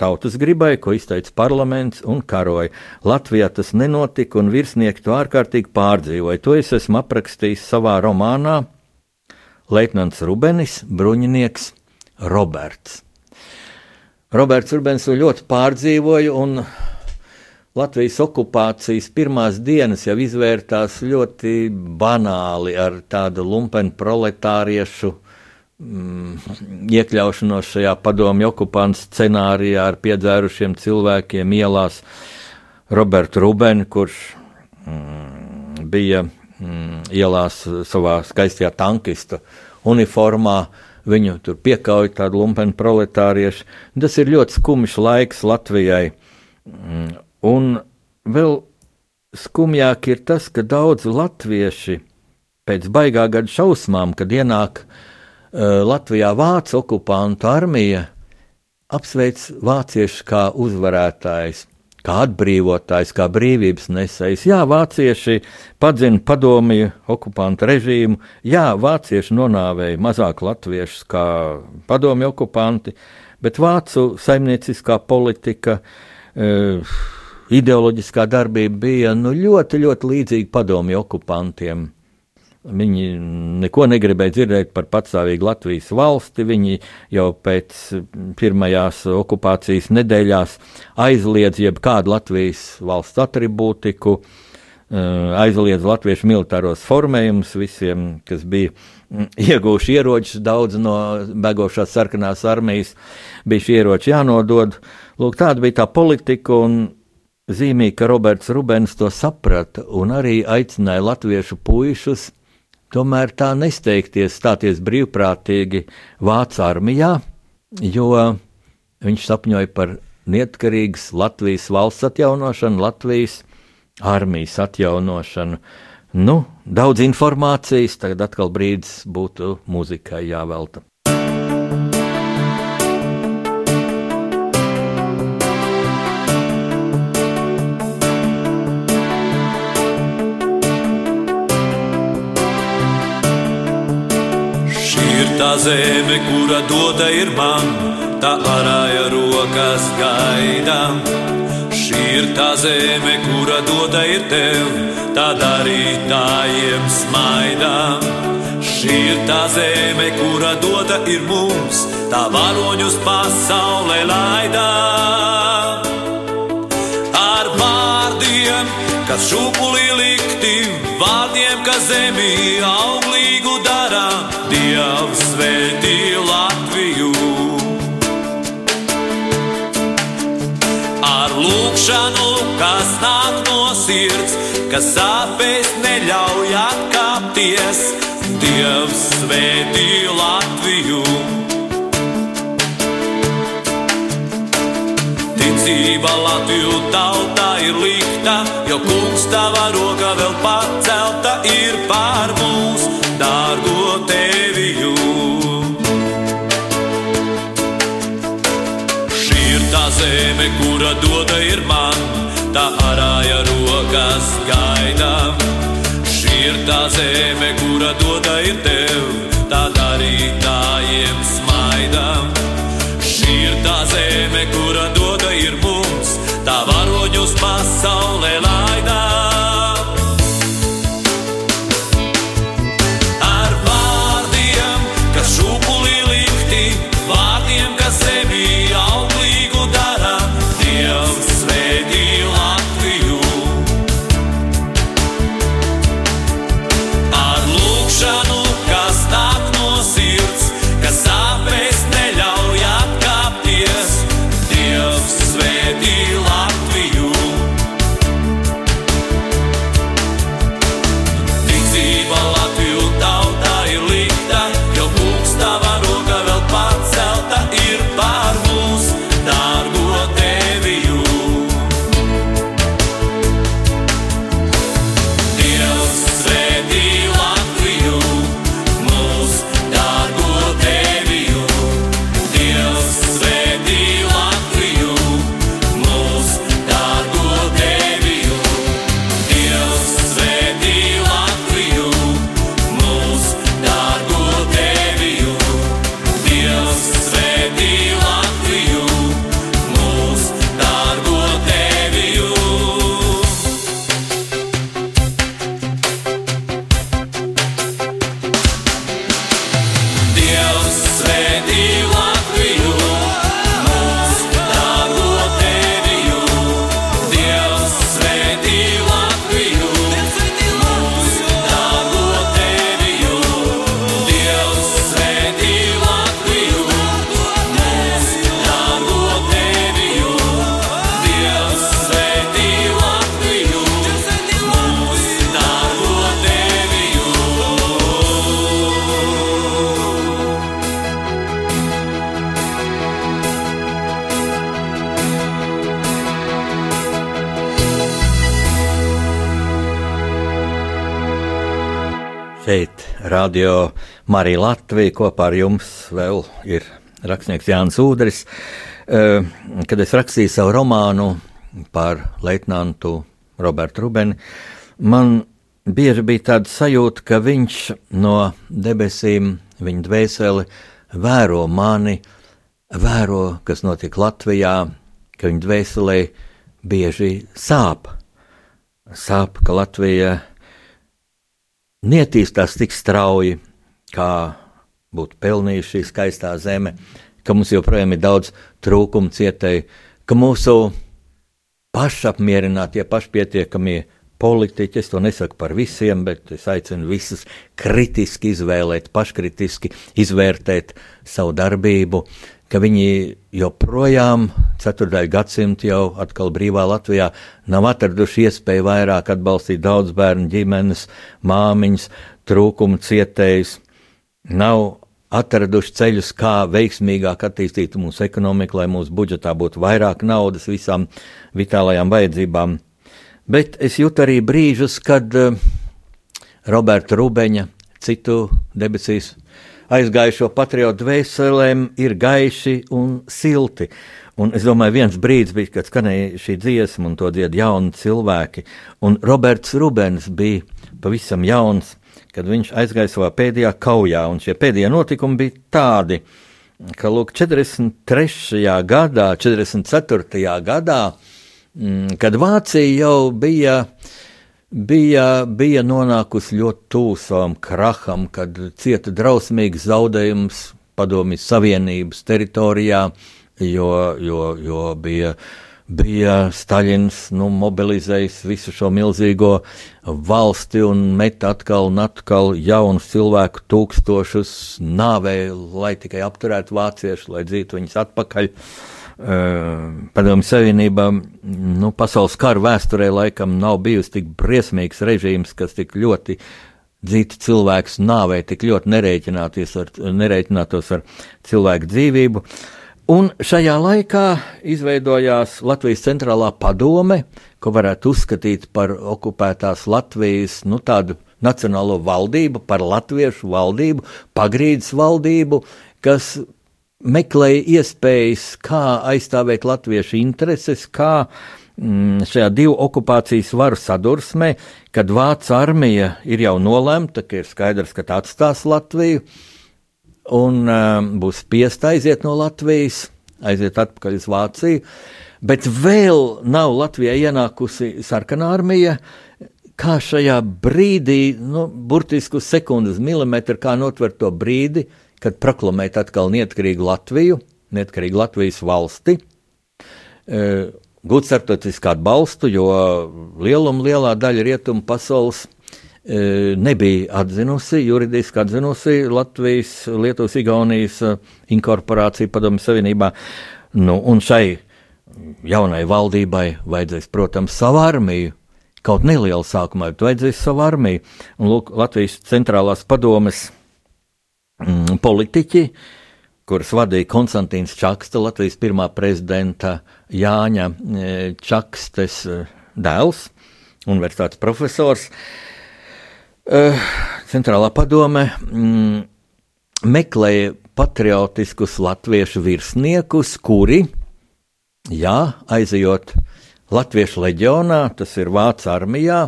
A: tautas gribai, ko izteica parlaments un karoja. Latvijā tas nenotika, un virsnieki to ārkārtīgi pārdzīvoja. To es esmu aprakstījis savā romānā Leitnants Rubenis, bruņinieks Roberts. Roberts Rubens to ļoti pārdzīvoja, un Latvijas okupācijas pirmās dienas jau izvērtās ļoti banāli ar tādu lumpenu proletāriešu mm, iekļaušanos šajā padomju okupantu scenārijā ar piedzērušiem cilvēkiem ielās. Robertu Rubeni, kurš mm, bija mm, ielās savā skaistajā tankista uniformā, viņu tur piekauja tādu lumpenu proletāriešu. Tas ir ļoti skumjš laiks Latvijai. Mm, un vēl skumjāk ir tas, ka daudzi latvieši pēc baigā gada šausmām, kad ienāk uh, Latvijā vācu okupantu armija apsveic vāciešus kā uzvarētājs, kā atbrīvotājs, kā brīvības nesējs. Jā, vācieši padzina padomju okupantu režīmu, jā, vācieši nonāvēja mazāk latviešus kā padomju okupanti, bet vācu saimnieciskā politika. Uh, ideoloģiskā darbība bija nu, ļoti, ļoti līdzīga padomju okupantiem. Viņi neko negribēja dzirdēt par patstāvīgu Latvijas valsti. Viņi jau pēc pirmajās okupācijas nedēļās aizliedz jebkādu Latvijas valsts atribūtiku, eh, aizliedz latviešu militāros formējumus visiem, kas bija ieguvuši ieročus. Daudz no begošās sarkanās armijas bija šie ieroči jānodod. Lūk, tāda bija tā politika. Zīmīgi, ka Roberts Rubens to saprata un arī aicināja latviešu puišus tomēr tā nesteigties stāties brīvprātīgi Vācu armijā, jo viņš sapņoja par neatkarīgas Latvijas valsts atjaunošanu, Latvijas armijas atjaunošanu. Nu, daudz informācijas, tagad atkal brīdis būtu muzikai jāvelta.
B: Tā zeme, kura dota ir man, tā arāja rokas gaidām. Šī ir tā zeme, kura dota ir tev, tā darītājiem smaidām. Šī ir tā zeme, kura dota ir mums, tā varoņus pasaulē laidām. Ar vārdiem, kas šūpulī likti, vārdiem, kas zemī auglīgu darām Dievs svētī Latviju. Ar lūkšanu, kas nāk no sirds, kas sāpēs neļauj atkāpties, Dievs svētī Latviju. Ticība Latviju tautā ir likta, jo kungs tava roka vēl pacelta ir pār mums, dārgo zeme, kura doda ir man, tā arāja rokas gaidām. Šī ir tā zeme, kura doda ir tev, tā darītājiem smaidām. Šī ir tā zeme, kura doda ir mums, tā varoņus pasaulē laidām.
A: Radio Marija Latvija kopā ar jums vēl ir rakstnieks Jānis Udris. Kad es rakstīju savu romānu par leitnantu Robertu Rubeni, man bieži bija tāda sajūta, ka viņš no debesīm, viņa dvēseli, vēro mani, vēro, kas notiek Latvijā, ka viņa dvēselē bieži sāp. Sāp, ka Latvija netīstās tik strauji, kā būtu pelnījusi šī skaistā zeme, ka mums joprojām ir daudz trūkumu cietēji, ka mūsu pašapmierinātie, pašpietiekamie politiķi, es to nesaku par visiem, bet es aicinu visus kritiski izvēlēt, paškritiski izvērtēt savu darbību, ka viņi joprojām, 4. gadsimta jau atkal brīvā Latvijā, nav atraduši iespēju vairāk atbalstīt daudz bērnu ģimenes, māmiņas, trūkumu cietējus, nav atraduši ceļus, kā veiksmīgāk attīstīt mūsu ekonomiku, lai mūsu budžetā būtu vairāk naudas visām vitālajām vajadzībām. Bet es jūtu arī brīžus, kad uh, Roberta Rubeņa, citu debesīs aizgājušo patriotu dvēselēm ir gaiši un silti. Un es domāju, viens brīdis bija, kad skanēja šī dziesma, un to dzied jauni cilvēki. Un Roberts Rubens bija pavisam jauns, kad viņš aizgāja savā pēdējā kaujā, un šie pēdējie notikumi bija tādi, ka lūk, 43. gadā, 44. gadā, mm, kad Vācija jau bija bija, bija nonākusi ļoti tuvu savam kraham, kad cieta drausmīgs zaudējums padomjas Savienības teritorijā, jo, jo, jo bija, bija Staļins nu, mobilizējis visu šo milzīgo valsti un met atkal un atkal jaunus cilvēku tūkstošus nāvē, lai tikai apturētu vāciešus, lai dzītu viņus atpakaļ. Uh, Padomju Savienībā, nu, pasaules kara vēsturē laikam nav bijusi tik briesmīgs režīms, kas tik ļoti dzītu cilvēks nāvē, tik ļoti ar, nerēķinātos ar cilvēku dzīvību. Un šajā laikā izveidojās Latvijas centrālā padome, ko varētu uzskatīt par okupētās Latvijas, nu, tādu nacionālo valdību, par latviešu valdību, pagrīdes valdību, kas meklēja iespējas, kā aizstāvēt latviešu intereses, kā mm, šajā divu okupācijas varu sadursmē, kad Vācu armija ir jau nolemta, ka ir skaidrs, ka tā atstās Latviju un um, būs spiest aiziet no Latvijas, aiziet atpakaļ uz Vāciju, bet vēl nav Latvijā ienākusi sarkanā armija. Kā šajā brīdī, nu, burtiski uz sekundes milimetru, kā notvert to brīdi, kad proklamēt atkal neatkarīgu Latviju, neatkarīgu Latvijas valsti, e, gūt starptautisku atbalstu, jo lieluma lielā daļa rietumu pasaules e, nebija atzinusi, juridiski atzinusi Latvijas, Lietuvas, Igaunijas e, inkorporāciju Padomju Savienībā. Nu, un šai jaunai valdībai vajadzēs, protams, savu armiju. Kaut nelielu sākumā, bet vajadzēs savu armiju. Un, lūk, Latvijas centrālās padomes politiķi, kurus vadīja Konstantīns Čakste, Latvijas pirmā prezidenta Jāņa e, Čakstes e, dēls, universitātes profesors. Uh, centrālā padome mm, meklēja patriotiskus latviešu virsniekus, kuri, jā, aizejot Latviešu leģionā, tas ir Vācu armijā,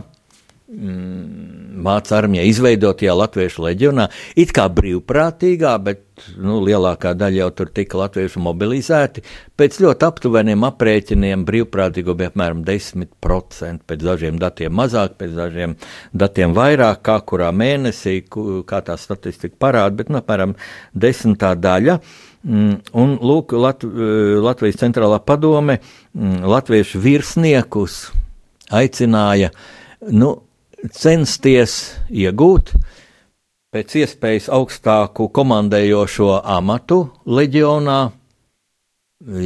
A: Mm, armija izveidotajā Latviešu leģionā, it kā brīvprātīgā, bet nu, lielākā daļa jau tur tika latviešu mobilizēti. Pēc ļoti aptuveniem aprēķiniem brīvprātīgo bija apmēram 10%, pēc dažiem datiem mazāk, pēc dažiem datiem vairāk, kā kurā mēnesī, kā tā statistika parāda, bet nu, apmēram desmitā daļa. Mm, un lūk, Lat Latvijas centrālā padome mm, latviešu virsniekus aicināja nu, censties iegūt pēc iespējas augstāku komandējošo amatu leģionā,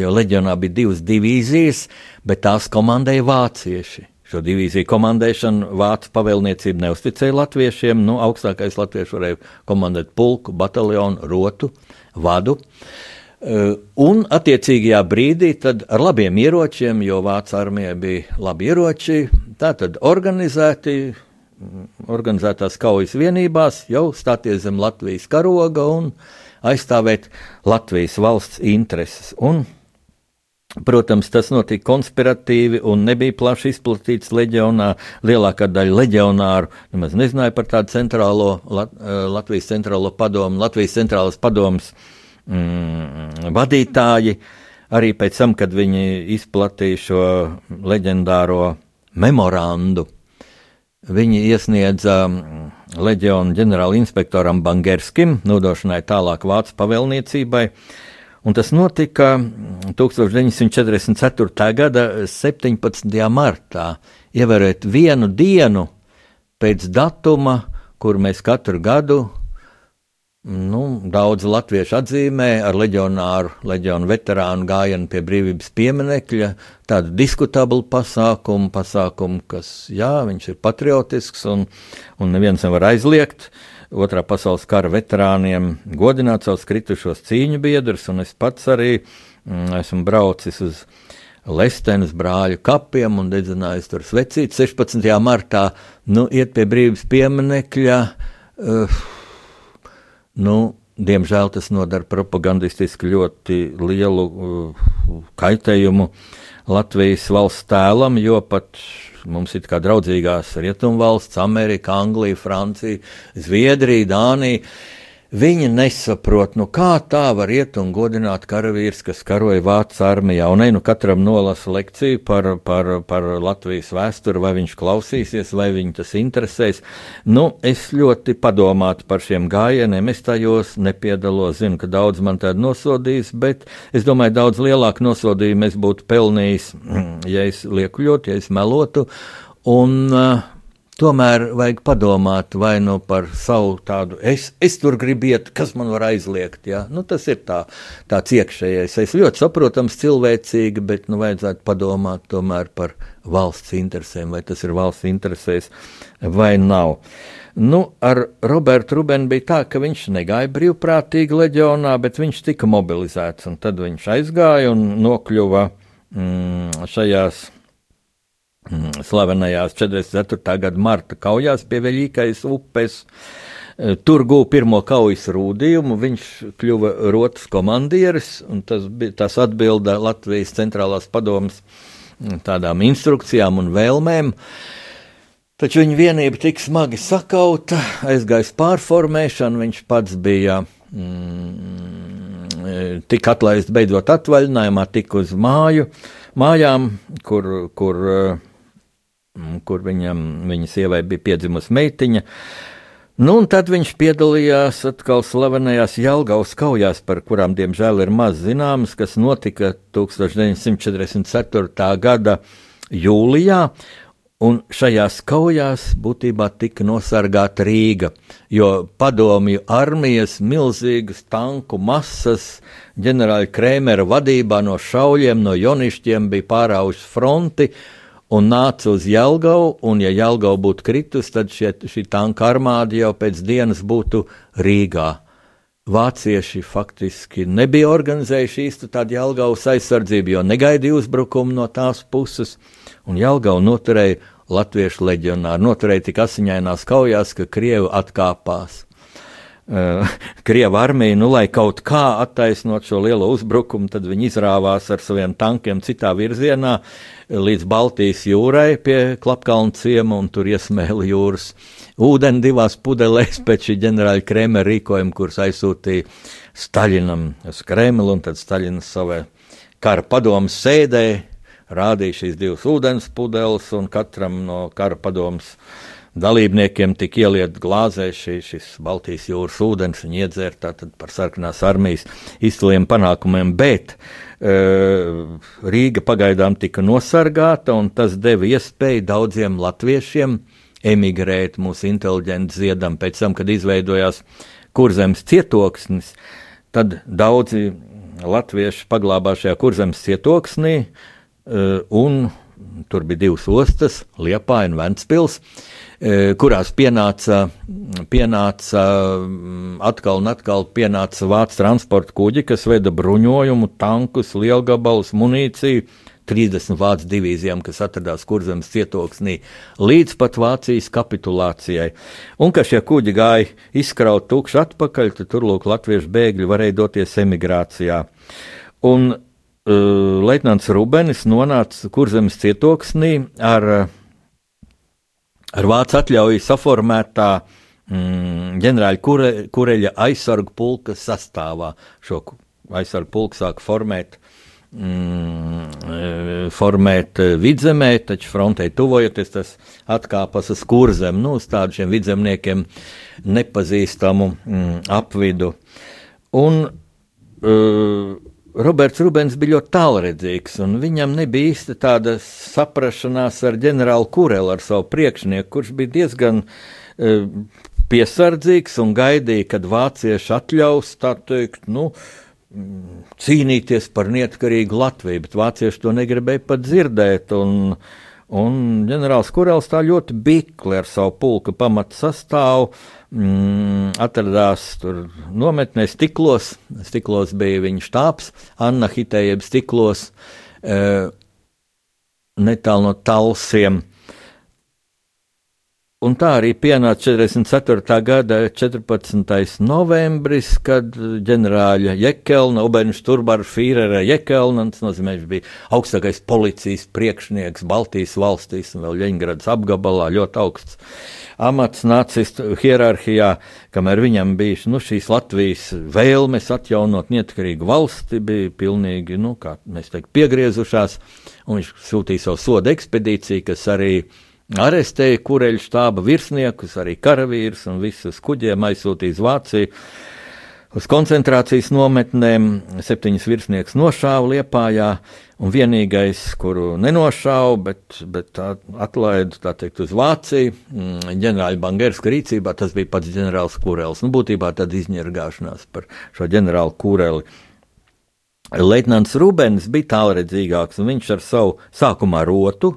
A: jo leģionā bija divas divīzijas, bet tās komandēja vācieši. Šo divīziju komandēšanu Vācu pavēlniecība neusticēja latviešiem. Nu, augstākais latviešu varēja komandēt pulku, bataljonu, rotu, vadu. Uh, un attiecīgajā brīdī ar labiem ieročiem, jo Vācu armijai bija labi ieroči, tā tad organizēti organizētās kaujas vienībās, jau stāties zem Latvijas karoga un aizstāvēt Latvijas valsts intereses. Un, Protams, tas notika konspiratīvi un nebija plaši izplatīts leģionā. Lielākā daļa leģionāru nemaz nezināja par tādu centrālo, Lat, eh, Latvijas centrālo padomu, Latvijas centrālas padomas mm, vadītāji. Arī pēc tam, kad viņi izplatīja šo leģendāro memorandu, viņi iesniedza mm, leģionu ģenerāla inspektoram Bangerskim, nodošanai tālāk Vācu pavēlniecībai. Un tas notika 1944. gada 17. martā, ievērot vienu dienu pēc datuma, kur mēs katru gadu Nu, daudz latviešu atzīmē ar leģionāru, leģionu veterānu gājienu pie brīvības pieminekļa, tādu diskutablu pasākumu, pasākumu, kas, jā, viņš ir patriotisks un, un neviens nevar aizliegt. Otrā pasaules kara veterāniem godināt savus kritušos cīņu biedrus, un es pats arī mm, esmu braucis uz Lestenes brāļu kapiem un dedzinājis tur svecīt 16. martā, nu, iet pie brīvības pieminekļa. Uh, Nu, diemžēl tas nodara propagandistiski ļoti lielu uh, kaitējumu Latvijas valsts tēlam, jo pat mums ir kā draudzīgās rietumvalsts, Amerika, Anglija, Francija, Zviedrija, Dānija Viņi nesaprot, nu kā tā var iet un godināt karavīrs, kas karoja Vācijas armijā. Un ej, nu katram nolasa lekciju par, par, par Latvijas vēsturi, vai viņš klausīsies, vai viņu tas interesēs. Nu, es ļoti padomātu par šiem gājieniem, es tajos nepiedalos, zinu, ka daudz man tādu nosodīs, bet es domāju, daudz lielāku nosodījumu es būtu pelnījis, ja es liekuļotu, ja es melotu. Un, uh, Tomēr vajag padomāt, vai nu par savu tādu, es, es tur gribu iet, kas man var aizliegt. Ja? Nu, tas ir tā, tāds iekšējais. Es ļoti saprotams, cilvēcīgi, bet nu, vajadzētu padomāt tomēr par valsts interesēm, vai tas ir valsts interesēs vai nav. Nu, ar Robertu Rubenu bija tā, ka viņš negāja brīvprātīgi leģionā, bet viņš tika mobilizēts, un tad viņš aizgāja un nokļuva mm, šajās slavenajās 44. gada marta kaujās pie Veļīkais upes. E, tur guva pirmo kaujas rūdījumu, viņš kļuva rotas komandieris, un tas, bija, tas atbilda Latvijas centrālās padomas mm, tādām instrukcijām un vēlmēm. Taču viņa vienība tik smagi sakauta, aizgājis pārformēšanu, viņš pats bija mm, e, tik atlaists beidzot atvaļinājumā, tik uz māju, mājām, kur, kur uh, Mm, kur viņam, viņa sievai bija piedzimusi meitiņa. Nu, un tad viņš piedalījās atkal slavenajās Jālgaus kaujās, par kurām, diemžēl, ir maz zināms, kas notika 1944. gada jūlijā. Un šajās kaujās būtībā tika nosargāta Rīga, jo padomju armijas milzīgas tanku masas ģenerāļa Krēmera vadībā no šauļiem, no jonišķiem bija pāraužas fronti, un nāca uz Jelgavu, un ja Jelgava būtu kritus, tad šie, šī tanka armāda jau pēc dienas būtu Rīgā. Vācieši faktiski nebija organizējuši īstu tādu Jelgavas aizsardzību, jo negaidīja uzbrukumu no tās puses, un Jelgavu noturēja latviešu leģionāri, noturēja tik asiņainās kaujās, ka Krievi atkāpās. Uh, Krieva armija, nu, lai kaut kā attaisnot šo lielo uzbrukumu, tad viņi izrāvās ar saviem tankiem citā virzienā līdz Baltijas jūrai pie Klapkalna ciema un tur iesmēla jūras ūdeni divās pudelēs pēc šī ģenerāļa Krēmera rīkojuma, kurus aizsūtīja Staļinam uz Kremlu un tad Staļins savai kara padomas sēdē rādīja šīs divas ūdens pudeles un katram no kara padomas dalībniekiem tika ieliet glāzē šī, šis Baltijas jūras ūdens, viņi iedzēra tātad par sarkanās armijas izciliem panākumiem, bet uh, Rīga pagaidām tika nosargāta, un tas deva iespēju daudziem latviešiem emigrēt mūsu inteliģentu ziedam. Pēc tam, kad izveidojās kurzemes cietoksnis, tad daudzi latvieši paglābā šajā kurzemes cietoksnī, uh, un tur bija divas ostas, Liepāja un Ventspils. E, kurās pienāca, pienāca mm, atkal un atkal pienāca vācu transporta kuģi, kas veda bruņojumu, tankus, lielgabalus, munīciju, 30 vācu divīzijām, kas atradās kurzemes cietoksnī, līdz pat Vācijas kapitulācijai. Un ka šie kuģi gāja izkraut tukši atpakaļ, tad tur lūk latviešu bēgļi varēja doties emigrācijā. Un uh, Leitnants Rubenis nonāca kurzemes cietoksnī ar, ar vācu atļauju saformētā mm, ģenerāļa kure, kureļa aizsargu pulka sastāvā. Šo aizsargu pulku sāka formēt mm, formēt vidzemē, taču frontē tuvojoties, tas atkāpas uz kurzem, nu, uz tādiem vidzemniekiem nepazīstamu mm, apvidu. Un uh, Roberts Rubens bija ļoti tālredzīgs, un viņam nebija īsti tāda saprašanās ar ģenerāli Kurelu, ar savu priekšnieku, kurš bija diezgan uh, piesardzīgs un gaidīja, kad vācieši atļaus, tā teikt, nu, cīnīties par neatkarīgu Latviju, bet vācieši to negribēja pat dzirdēt. Un, un ģenerālis Kurels tā ļoti bikli ar savu pulka pamatu sastāvu mm, atradās tur nometnē stiklos. Stiklos bija viņa štābs, Anna Hitējiem stiklos, e, netālu no talsiem. Un tā arī pienāca 44. gada 14. novembris, kad ģenerāļa Jekelna, Ubeņš Turbara Fīrera Jekelna, tas nozīmē, viņš bija augstākais policijas priekšnieks Baltijas valstīs un vēl Ļeņgradas apgabalā, ļoti augsts amats nacistu hierarhijā, kamēr viņam bija nu, šīs Latvijas vēlmes atjaunot neatkarīgu valsti, bija pilnīgi, nu, kā mēs teikt, piegriezušās, un viņš sūtīja savu sodu ekspedīciju, kas arī arestēja kureļu štāba virsniekus, arī karavīrus un visus kuģiem aizsūtīja uz Vāciju. Uz koncentrācijas nometnēm septiņas virsnieks nošāva Liepājā, un vienīgais, kuru nenošāva, bet, bet atlaidu tā teikt, uz Vāciju, mm, ģenerāļa Bangerska rīcībā, tas bija pats ģenerālis Kurels. Nu, būtībā tad izņirgāšanās par šo ģenerāli Kureli. Leitnants Rubens bija tālredzīgāks, un viņš ar savu sākumā rotu,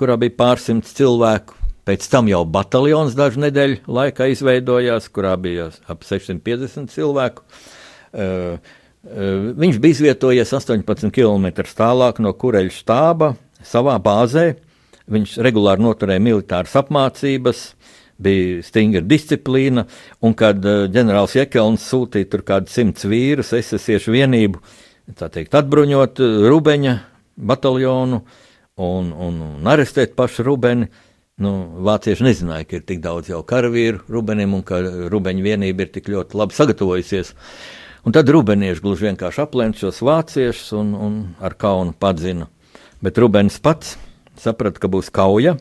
A: kurā bija pārsimts cilvēku. Pēc tam jau bataljons dažu nedēļu laikā izveidojās, kurā bija ap 650 cilvēku. Uh, uh, viņš bija izvietojies 18 km tālāk no kureļa štāba savā bāzē. Viņš regulāri noturēja militāras apmācības, bija stingra disciplīna, un kad uh, ģenerālis Jekelns sūtīja tur kādu simts vīrus, es esiešu vienību, tā teikt, atbruņot Rubeņa bataljonu, uh, un, un, un arestēt pašu Rubeni. Nu, vācieši nezināja, ka ir tik daudz jau karavīru Rubenim un ka Rubeņa vienība ir tik ļoti labi sagatavojusies. Un tad rubenieši gluži vienkārši aplēma šos vāciešus un, un ar kaunu padzina. Bet Rubens pats saprata, ka būs kauja.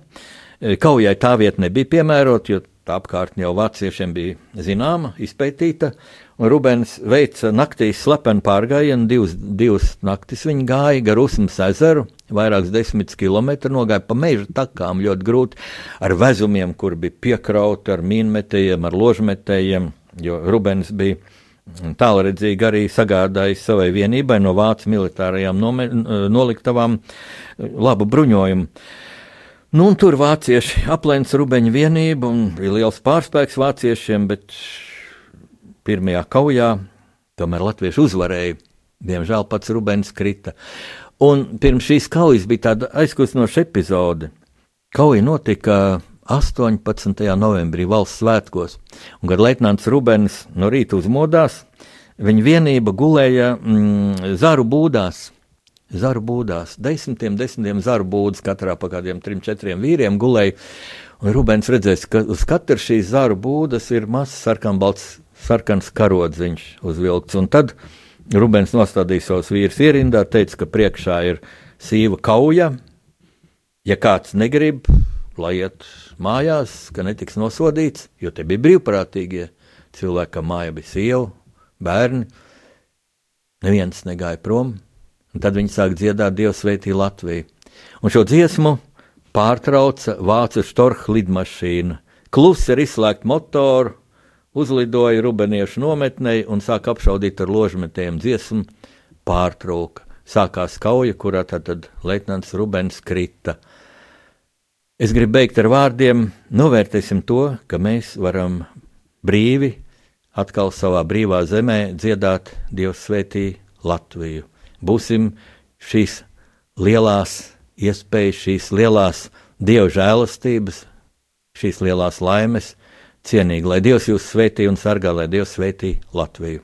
A: Kaujai tā vieta nebija piemērota, jo tā apkārtne jau vāciešiem bija zināma, izpētīta. Rubens veica naktīs slepenu pārgājienu, divas, divas naktis viņa gāja gar Usmas ezeru, vairākus desmit kilometrus nogāja pa meža takām, ļoti grūti ar vezumiem, kur bija piekrauti ar mīnmetējiem, ar ložmetējiem, jo Rubens bija tālredzīgi arī sagādājis savai vienībai no vācu militārajām noliktavām labu bruņojumu. Nu, tur vācieši aplēca Rubeņa vienību, un bija liels pārspēks vāciešiem, bet pirmajā kaujā tomēr latvieši uzvarēja. Diemžēl pats Rubens krita. Un pirms šīs kaujas bija tāda aizkustinoša epizode. Kauja notika 18. novembrī valsts svētkos, un kad Leitnants Rubens no rīta uzmodās, viņa vienība gulēja mm, zaru būdās zaru būdās. Desmitiem, desmitiem zaru būdas, katrā pa kādiem trim, četriem vīriem gulēja. Un Rubens redzēs, ka uz katras šīs zaru būdas ir mazs sarkanbalts, sarkans karodziņš uzvilkts. Un tad Rubens nostādīja savus vīrus ierindā, teica, ka priekšā ir sīva kauja. Ja kāds negrib, lai iet mājās, ka netiks nosodīts, jo te bija brīvprātīgie cilvēki, kam māja bija sieva, bērni. Neviens negāja prom. Un tad viņi sāk dziedāt Dievs sveitī Latviju. Un šo dziesmu pārtrauca vācu štorha lidmašīna. Klusi ar izslēgtu motoru, uzlidoja rubeniešu nometnei un sāk apšaudīt ar ložmetējiem dziesmu, pārtrauka. Sākās kauja, kurā tad, tad leitnants Rubens krita. Es gribu beigt ar vārdiem: novērtēsim to, ka mēs varam brīvi atkal savā brīvā zemē dziedāt Dievs svētī Latviju būsim šīs lielās iespējas, šīs lielās dievu žēlastības, šīs lielās laimes cienīgi. Lai Dievs jūs svētī un sargā, lai Dievs svētī Latviju.